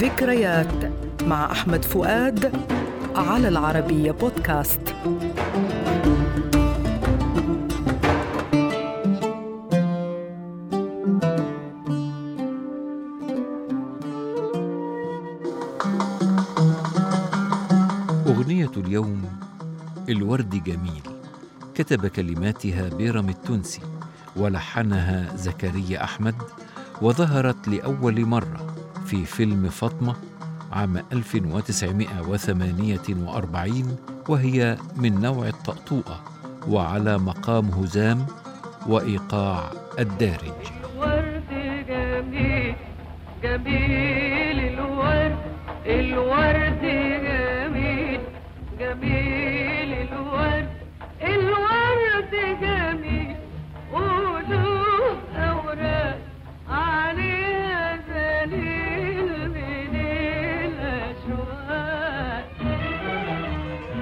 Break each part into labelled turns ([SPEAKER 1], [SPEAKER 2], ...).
[SPEAKER 1] ذكريات مع أحمد فؤاد على العربية بودكاست.
[SPEAKER 2] أغنية اليوم الورد جميل. كتب كلماتها بيرم التونسي ولحنها زكريا أحمد وظهرت لأول مرة. في فيلم فاطمة عام 1948 وهي من نوع الطأطوئة وعلى مقام هزام وإيقاع الدارج.
[SPEAKER 3] الورد جميل جميل الورد الورد جميل جميل الورد الورد جميل.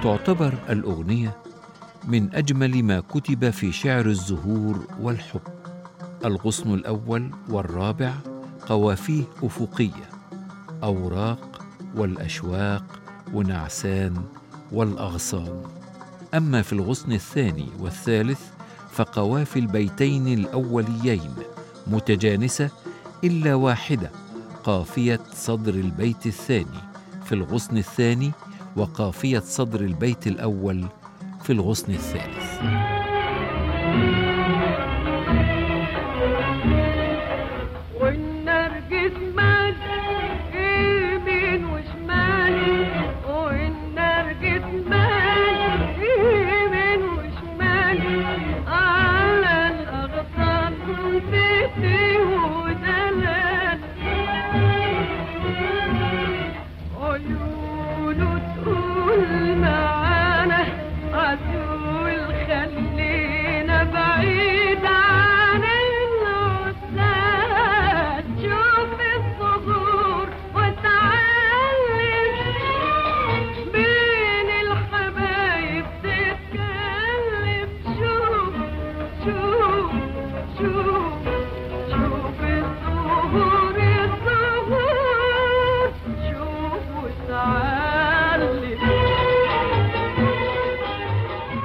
[SPEAKER 2] تعتبر الأغنية من أجمل ما كتب في شعر الزهور والحب. الغصن الأول والرابع قوافيه أفقية أوراق والأشواق ونعسان والأغصان. أما في الغصن الثاني والثالث فقوافي البيتين الأوليين متجانسة إلا واحدة قافية صدر البيت الثاني. في الغصن الثاني وقافية صدر البيت الأول في الغصن الثالث.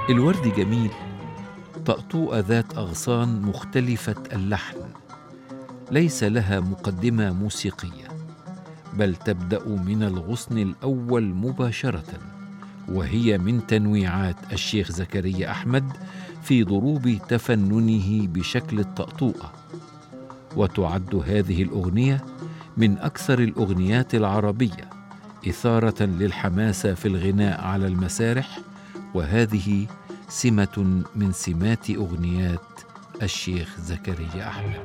[SPEAKER 2] الورد جميل. طأطوءة ذات أغصان مختلفة اللحن. ليس لها مقدمة موسيقية بل تبدأ من الغصن الأول مباشرة وهي من تنويعات الشيخ زكريا أحمد في ضروب تفننه بشكل الطأطوءة وتعد هذه الأغنية من أكثر الأغنيات العربية إثارة للحماسة في الغناء على المسارح وهذه سمة من سمات أغنيات الشيخ زكريا أحمد.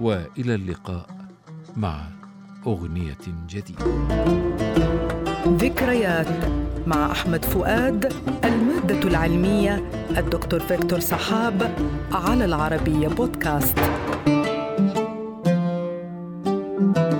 [SPEAKER 2] وإلى اللقاء مع أغنية جديدة.
[SPEAKER 1] ذكريات مع أحمد فؤاد المادة العلمية الدكتور فيكتور صحاب على العربية بودكاست. thank you